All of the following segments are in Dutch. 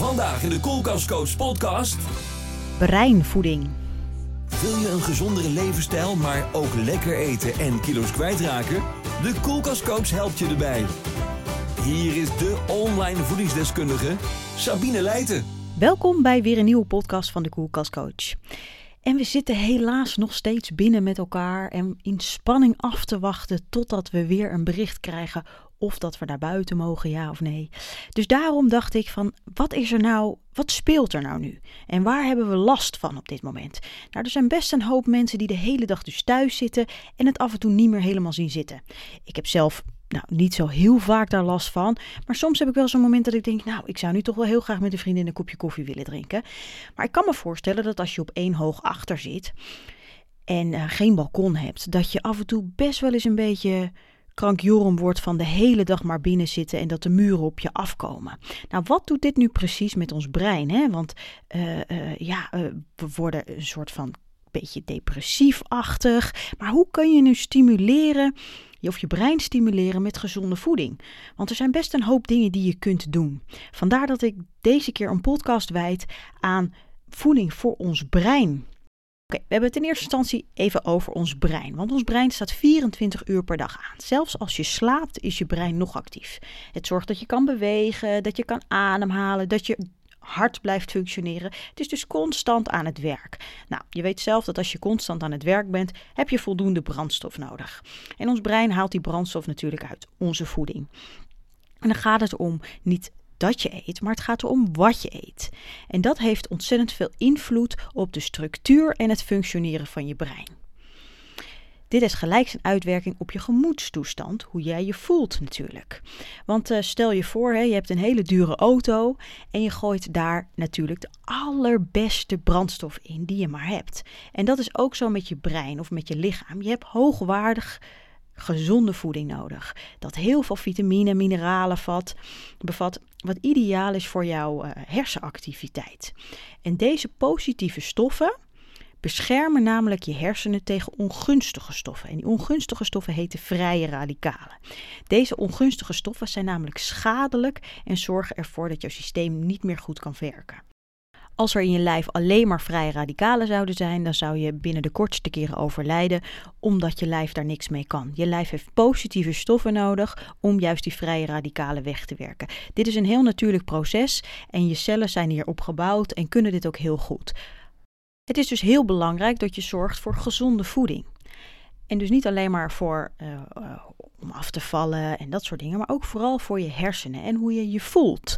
Vandaag in de Koelkastcoach podcast. Breinvoeding. Wil je een gezondere levensstijl, maar ook lekker eten en kilo's kwijtraken? De Koelkastcoach helpt je erbij. Hier is de online voedingsdeskundige Sabine Leijten. Welkom bij weer een nieuwe podcast van de Koelkast Coach. En we zitten helaas nog steeds binnen met elkaar en in spanning af te wachten totdat we weer een bericht krijgen of dat we naar buiten mogen, ja of nee. Dus daarom dacht ik van, wat is er nou, wat speelt er nou nu? En waar hebben we last van op dit moment? Nou, er zijn best een hoop mensen die de hele dag dus thuis zitten en het af en toe niet meer helemaal zien zitten. Ik heb zelf nou, niet zo heel vaak daar last van. Maar soms heb ik wel zo'n moment dat ik denk, nou, ik zou nu toch wel heel graag met een vriendin een kopje koffie willen drinken. Maar ik kan me voorstellen dat als je op één hoog achter zit en uh, geen balkon hebt, dat je af en toe best wel eens een beetje krankjorum wordt van de hele dag maar binnen zitten en dat de muren op je afkomen. Nou, wat doet dit nu precies met ons brein? Hè? Want uh, uh, ja, we worden een soort van beetje depressiefachtig. Maar hoe kun je nu stimuleren of je brein stimuleren met gezonde voeding. Want er zijn best een hoop dingen die je kunt doen. Vandaar dat ik deze keer een podcast wijd aan voeding voor ons brein. Oké, we hebben het in eerste instantie even over ons brein. Want ons brein staat 24 uur per dag aan. Zelfs als je slaapt, is je brein nog actief. Het zorgt dat je kan bewegen, dat je kan ademhalen, dat je hart blijft functioneren. Het is dus constant aan het werk. Nou, je weet zelf dat als je constant aan het werk bent, heb je voldoende brandstof nodig. En ons brein haalt die brandstof natuurlijk uit onze voeding. En dan gaat het om niet dat je eet, maar het gaat erom wat je eet. En dat heeft ontzettend veel invloed op de structuur en het functioneren van je brein. Dit is gelijk zijn uitwerking op je gemoedstoestand, hoe jij je voelt natuurlijk. Want uh, stel je voor, hè, je hebt een hele dure auto en je gooit daar natuurlijk de allerbeste brandstof in die je maar hebt. En dat is ook zo met je brein of met je lichaam. Je hebt hoogwaardig gezonde voeding nodig. Dat heel veel vitamine, mineralen vat, bevat, wat ideaal is voor jouw uh, hersenactiviteit. En deze positieve stoffen beschermen namelijk je hersenen tegen ongunstige stoffen. En die ongunstige stoffen heten vrije radicalen. Deze ongunstige stoffen zijn namelijk schadelijk en zorgen ervoor dat jouw systeem niet meer goed kan werken. Als er in je lijf alleen maar vrije radicalen zouden zijn, dan zou je binnen de kortste keren overlijden, omdat je lijf daar niks mee kan. Je lijf heeft positieve stoffen nodig om juist die vrije radicalen weg te werken. Dit is een heel natuurlijk proces en je cellen zijn hier opgebouwd en kunnen dit ook heel goed. Het is dus heel belangrijk dat je zorgt voor gezonde voeding. En dus niet alleen maar voor uh, uh, om af te vallen en dat soort dingen, maar ook vooral voor je hersenen en hoe je je voelt.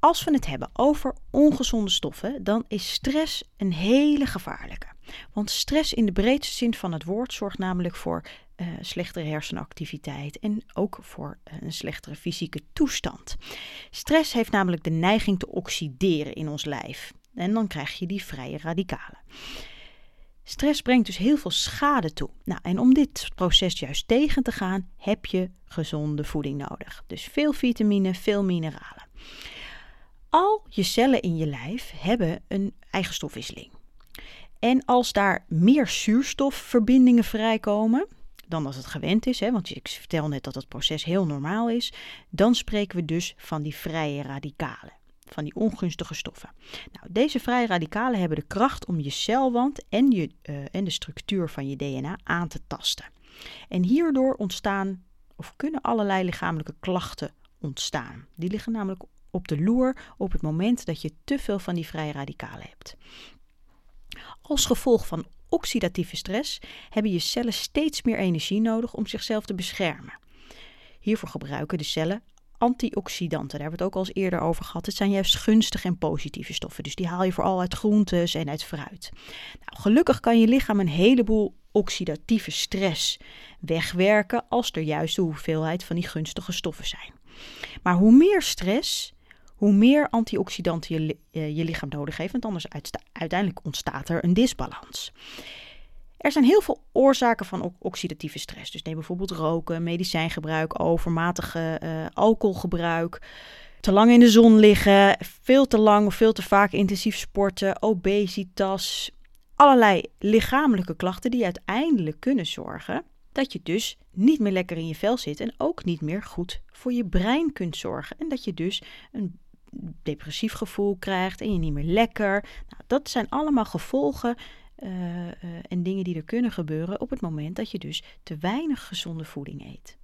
Als we het hebben over ongezonde stoffen, dan is stress een hele gevaarlijke. Want stress in de breedste zin van het woord zorgt namelijk voor uh, slechtere hersenactiviteit en ook voor een slechtere fysieke toestand. Stress heeft namelijk de neiging te oxideren in ons lijf. En dan krijg je die vrije radicalen. Stress brengt dus heel veel schade toe. Nou, en om dit proces juist tegen te gaan, heb je gezonde voeding nodig. Dus veel vitamine, veel mineralen. Al je cellen in je lijf hebben een eigenstofwisseling. En als daar meer zuurstofverbindingen vrijkomen dan als het gewend is, hè, want ik vertel net dat het proces heel normaal is, dan spreken we dus van die vrije radicalen van die ongunstige stoffen. Nou, deze vrije radicalen hebben de kracht om je celwand en, je, uh, en de structuur van je DNA aan te tasten. En hierdoor ontstaan of kunnen allerlei lichamelijke klachten ontstaan. Die liggen namelijk op de loer op het moment dat je te veel van die vrije radicalen hebt. Als gevolg van oxidatieve stress hebben je cellen steeds meer energie nodig om zichzelf te beschermen. Hiervoor gebruiken de cellen antioxidanten. Daar hebben we het ook al eens eerder over gehad. Het zijn juist gunstige en positieve stoffen. Dus die haal je vooral uit groentes en uit fruit. Nou, gelukkig kan je lichaam een heleboel oxidatieve stress wegwerken als er juist de hoeveelheid van die gunstige stoffen zijn. Maar hoe meer stress, hoe meer antioxidanten je, eh, je lichaam nodig heeft, want anders uiteindelijk ontstaat er een disbalans. Er zijn heel veel oorzaken van oxidatieve stress. Dus neem bijvoorbeeld roken, medicijngebruik, overmatige uh, alcoholgebruik, te lang in de zon liggen, veel te lang of veel te vaak intensief sporten, obesitas, allerlei lichamelijke klachten die uiteindelijk kunnen zorgen dat je dus niet meer lekker in je vel zit en ook niet meer goed voor je brein kunt zorgen en dat je dus een depressief gevoel krijgt en je niet meer lekker. Nou, dat zijn allemaal gevolgen uh, uh, en dingen die er kunnen gebeuren op het moment dat je dus te weinig gezonde voeding eet.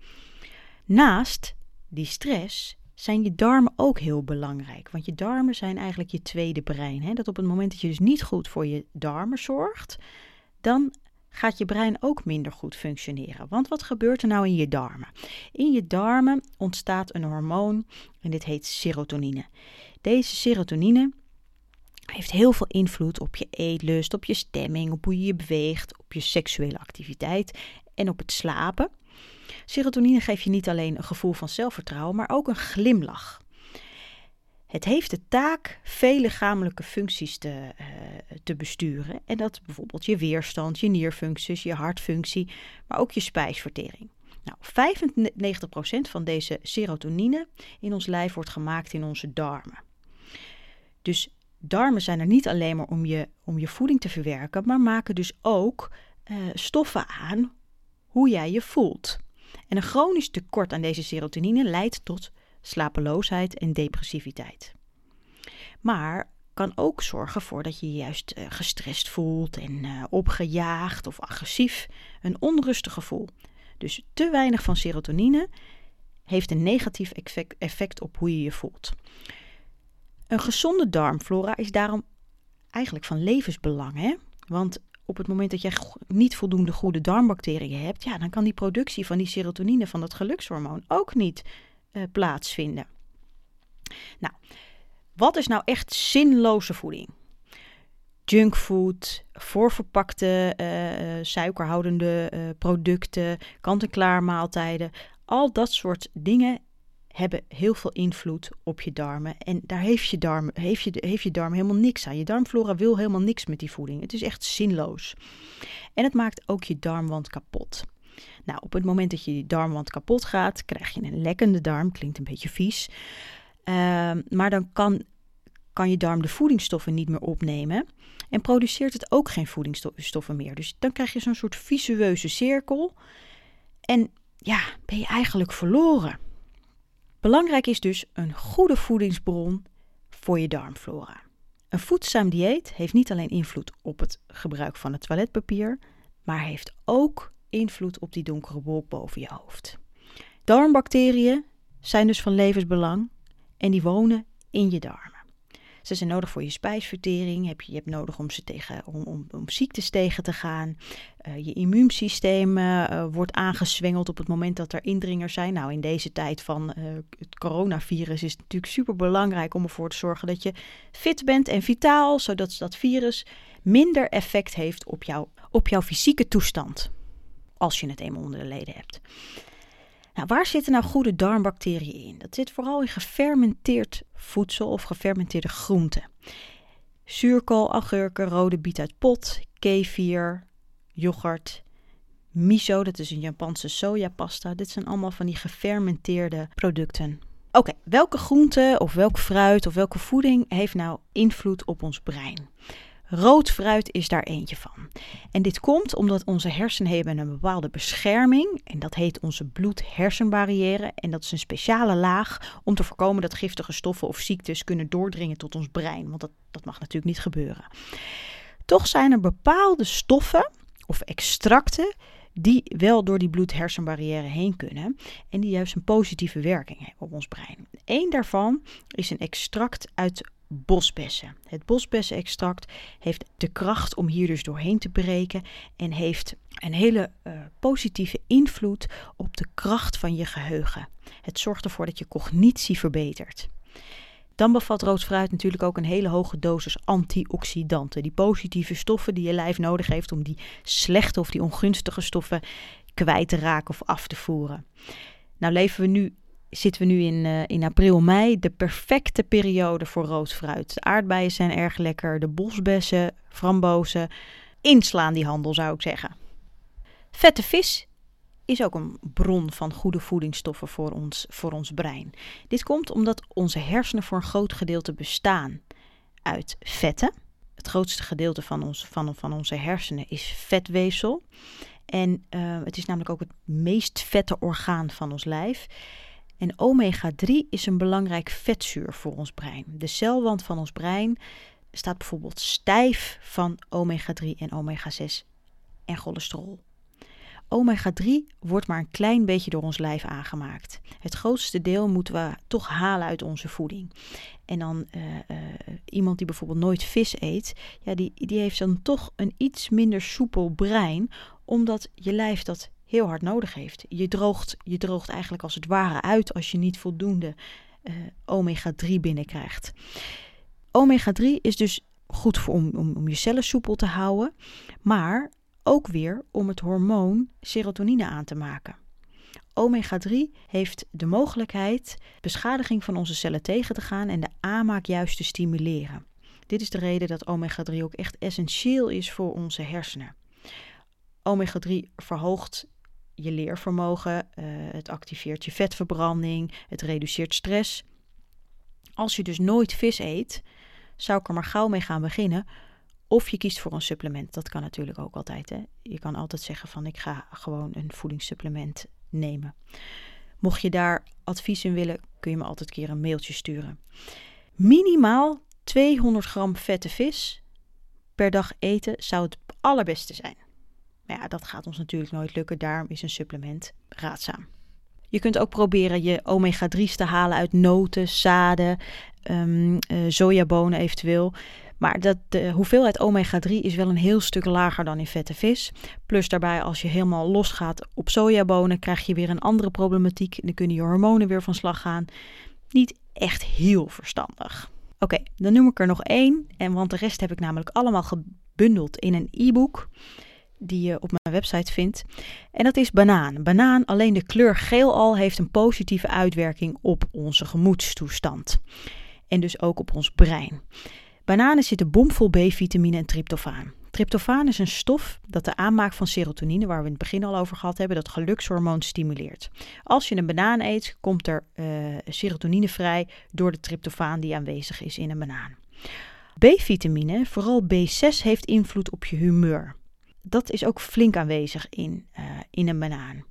Naast die stress zijn je darmen ook heel belangrijk. Want je darmen zijn eigenlijk je tweede brein. Hè? Dat op het moment dat je dus niet goed voor je darmen zorgt, dan gaat je brein ook minder goed functioneren. Want wat gebeurt er nou in je darmen? In je darmen ontstaat een hormoon en dit heet serotonine. Deze serotonine heeft heel veel invloed op je eetlust, op je stemming, op hoe je je beweegt, op je seksuele activiteit en op het slapen. Serotonine geeft je niet alleen een gevoel van zelfvertrouwen, maar ook een glimlach. Het heeft de taak veel lichamelijke functies te, uh, te besturen. En dat bijvoorbeeld je weerstand, je nierfuncties, je hartfunctie, maar ook je spijsvertering. Nou, 95% van deze serotonine in ons lijf wordt gemaakt in onze darmen. Dus darmen zijn er niet alleen maar om je, om je voeding te verwerken, maar maken dus ook uh, stoffen aan hoe jij je voelt. En een chronisch tekort aan deze serotonine leidt tot slapeloosheid en depressiviteit. Maar kan ook zorgen voor dat je je juist uh, gestrest voelt en uh, opgejaagd of agressief, een onrustig gevoel. Dus te weinig van serotonine heeft een negatief effect op hoe je je voelt. Een gezonde darmflora is daarom eigenlijk van levensbelang. Hè? Want op het moment dat je niet voldoende goede darmbacteriën hebt, ja, dan kan die productie van die serotonine, van dat gelukshormoon, ook niet uh, plaatsvinden. Nou, wat is nou echt zinloze voeding? Junkfood, voorverpakte uh, suikerhoudende uh, producten, kant-en-klaar maaltijden. Al dat soort dingen hebben heel veel invloed op je darmen. En daar heeft je darm, heeft je, heeft je darm helemaal niks aan. Je darmflora wil helemaal niks met die voeding. Het is echt zinloos. En het maakt ook je darmwand kapot. Nou, op het moment dat je darmwand kapot gaat, krijg je een lekkende darm. Klinkt een beetje vies. Uh, maar dan kan, kan je darm de voedingsstoffen niet meer opnemen. En produceert het ook geen voedingsstoffen meer. Dus dan krijg je zo'n soort visueuze cirkel. En ja, ben je eigenlijk verloren. Belangrijk is dus een goede voedingsbron voor je darmflora. Een voedzaam dieet heeft niet alleen invloed op het gebruik van het toiletpapier, maar heeft ook invloed op die donkere wolk boven je hoofd. Darmbacteriën zijn dus van levensbelang en die wonen in je darmen. Ze zijn nodig voor je spijsvertering. Heb je, je hebt nodig om, ze tegen, om, om, om ziektes tegen te gaan. Uh, je immuunsysteem uh, wordt aangezwengeld op het moment dat er indringers zijn. Nou, in deze tijd van het coronavirus is het natuurlijk super belangrijk om ervoor te zorgen dat je fit bent en vitaal, zodat dat virus minder effect heeft op, jou, op jouw fysieke toestand. Als je het eenmaal onder de leden hebt. Nou, waar zitten nou goede darmbacteriën in? Dat zit vooral in gefermenteerd voedsel of gefermenteerde groenten. Zuurkool, agurken, rode biet uit pot, kefir, yoghurt, miso, dat is een Japanse sojapasta. Dit zijn allemaal van die gefermenteerde producten. Oké, welke groente of welk fruit of welke voeding heeft nou invloed op ons brein? Rood fruit is daar eentje van. En dit komt omdat onze hersenen hebben een bepaalde bescherming. En dat heet onze bloed-hersenbarrière. En dat is een speciale laag om te voorkomen dat giftige stoffen of ziektes kunnen doordringen tot ons brein. Want dat, dat mag natuurlijk niet gebeuren. Toch zijn er bepaalde stoffen of extracten die wel door die bloed-hersenbarrière heen kunnen en die juist een positieve werking hebben op ons brein. Eén daarvan is een extract uit bosbessen. Het bosbessenextract heeft de kracht om hier dus doorheen te breken en heeft een hele uh, positieve invloed op de kracht van je geheugen. Het zorgt ervoor dat je cognitie verbetert. Dan bevat rood fruit natuurlijk ook een hele hoge dosis antioxidanten. Die positieve stoffen die je lijf nodig heeft om die slechte of die ongunstige stoffen kwijt te raken of af te voeren. Nou leven we nu zitten we nu in, uh, in april, mei. De perfecte periode voor rood fruit. De aardbeien zijn erg lekker. De bosbessen, frambozen. Inslaan die handel zou ik zeggen. Vette vis is ook een bron van goede voedingsstoffen voor ons, voor ons brein. Dit komt omdat onze hersenen voor een groot gedeelte bestaan uit vetten. Het grootste gedeelte van, ons, van, van onze hersenen is vetweefsel. En uh, het is namelijk ook het meest vette orgaan van ons lijf. En omega-3 is een belangrijk vetzuur voor ons brein. De celwand van ons brein staat bijvoorbeeld stijf van omega-3 en omega-6 en cholesterol. Omega-3 wordt maar een klein beetje door ons lijf aangemaakt. Het grootste deel moeten we toch halen uit onze voeding. En dan uh, uh, iemand die bijvoorbeeld nooit vis eet, ja, die, die heeft dan toch een iets minder soepel brein, omdat je lijf dat heel hard nodig heeft. Je droogt, je droogt eigenlijk als het ware uit als je niet voldoende uh, omega-3 binnenkrijgt. Omega-3 is dus goed voor, om, om, om je cellen soepel te houden, maar ook weer om het hormoon serotonine aan te maken. Omega-3 heeft de mogelijkheid beschadiging van onze cellen tegen te gaan en de aanmaak juist te stimuleren. Dit is de reden dat omega-3 ook echt essentieel is voor onze hersenen. Omega-3 verhoogt je leervermogen, uh, het activeert je vetverbranding, het reduceert stress. Als je dus nooit vis eet, zou ik er maar gauw mee gaan beginnen. Of je kiest voor een supplement. Dat kan natuurlijk ook altijd. Hè? Je kan altijd zeggen van ik ga gewoon een voedingssupplement nemen. Mocht je daar advies in willen, kun je me altijd een keer een mailtje sturen. Minimaal 200 gram vette vis per dag eten zou het allerbeste zijn. Maar ja, dat gaat ons natuurlijk nooit lukken. Daarom is een supplement raadzaam. Je kunt ook proberen je omega-3's te halen uit noten, zaden, um, sojabonen eventueel. Maar dat, de hoeveelheid omega-3 is wel een heel stuk lager dan in vette vis. Plus daarbij, als je helemaal losgaat op sojabonen, krijg je weer een andere problematiek. Dan kunnen je hormonen weer van slag gaan. Niet echt heel verstandig. Oké, dan noem ik er nog één. En want de rest heb ik namelijk allemaal gebundeld in een e-book die je op mijn website vindt. En dat is banaan. Banaan, alleen de kleur geel al, heeft een positieve uitwerking op onze gemoedstoestand. En dus ook op ons brein. Bananen zitten bomvol B-vitamine en tryptofaan. Tryptofaan is een stof dat de aanmaak van serotonine, waar we in het begin al over gehad hebben, dat gelukshormoon stimuleert. Als je een banaan eet, komt er uh, serotonine vrij door de tryptofaan die aanwezig is in een banaan. B-vitamine, vooral B6, heeft invloed op je humeur. Dat is ook flink aanwezig in, uh, in een banaan.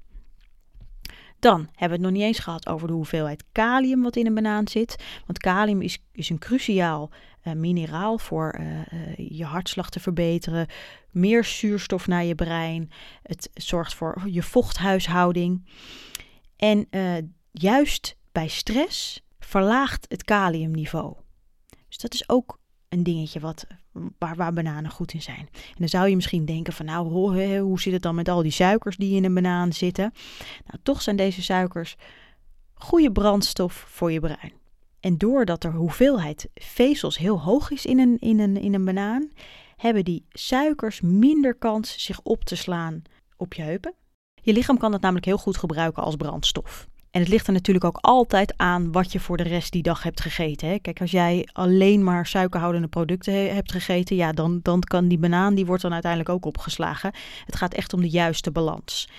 Dan hebben we het nog niet eens gehad over de hoeveelheid kalium wat in een banaan zit. Want kalium is, is een cruciaal uh, mineraal voor uh, je hartslag te verbeteren. Meer zuurstof naar je brein. Het zorgt voor je vochthuishouding. En juist bij stress verlaagt het kaliumniveau. Dus dat is ook een dingetje wat, waar, waar bananen goed in zijn. En dan zou je misschien denken van nou, hoe, zit het dan met al die suikers die in een banaan zitten? Nou, toch zijn deze suikers goede brandstof voor je brein. En doordat de hoeveelheid vezels heel hoog is in een, in, een, in een banaan, hebben die suikers minder kans zich op te slaan op je heupen. Je lichaam kan dat namelijk heel goed gebruiken als brandstof. En het ligt er natuurlijk ook altijd aan wat je voor de rest die dag hebt gegeten. Hè? Kijk, als jij alleen maar suikerhoudende producten he hebt gegeten, ja, dan, dan kan die banaan, die wordt dan uiteindelijk ook opgeslagen. Het gaat echt om de juiste balans.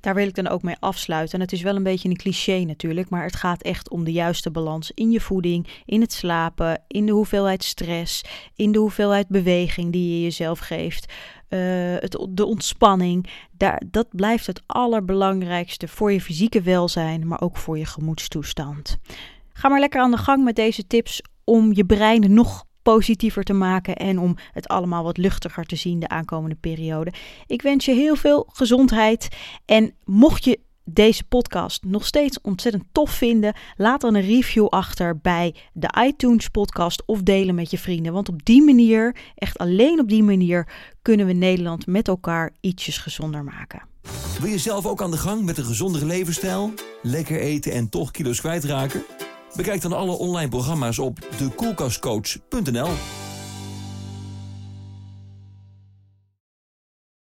Daar wil ik dan ook mee afsluiten. En het is wel een beetje een cliché natuurlijk, maar het gaat echt om de juiste balans in je voeding, in het slapen, in de hoeveelheid stress, in de hoeveelheid beweging die je jezelf geeft. Uh, het, de ontspanning, daar, dat blijft het allerbelangrijkste voor je fysieke welzijn, maar ook voor je gemoedstoestand. Ga maar lekker aan de gang met deze tips om je brein nog positiever te maken en om het allemaal wat luchtiger te zien de aankomende periode. Ik wens je heel veel gezondheid en mocht je deze podcast nog steeds ontzettend tof vinden, laat dan een review achter bij de iTunes podcast of delen met je vrienden. Want op die manier, echt alleen op die manier, kunnen we Nederland met elkaar ietsjes gezonder maken. Wil je zelf ook aan de gang met een gezondere levensstijl? Lekker eten en toch kilo's kwijtraken? Bekijk dan alle online programma's op dekoelkastcoach.nl.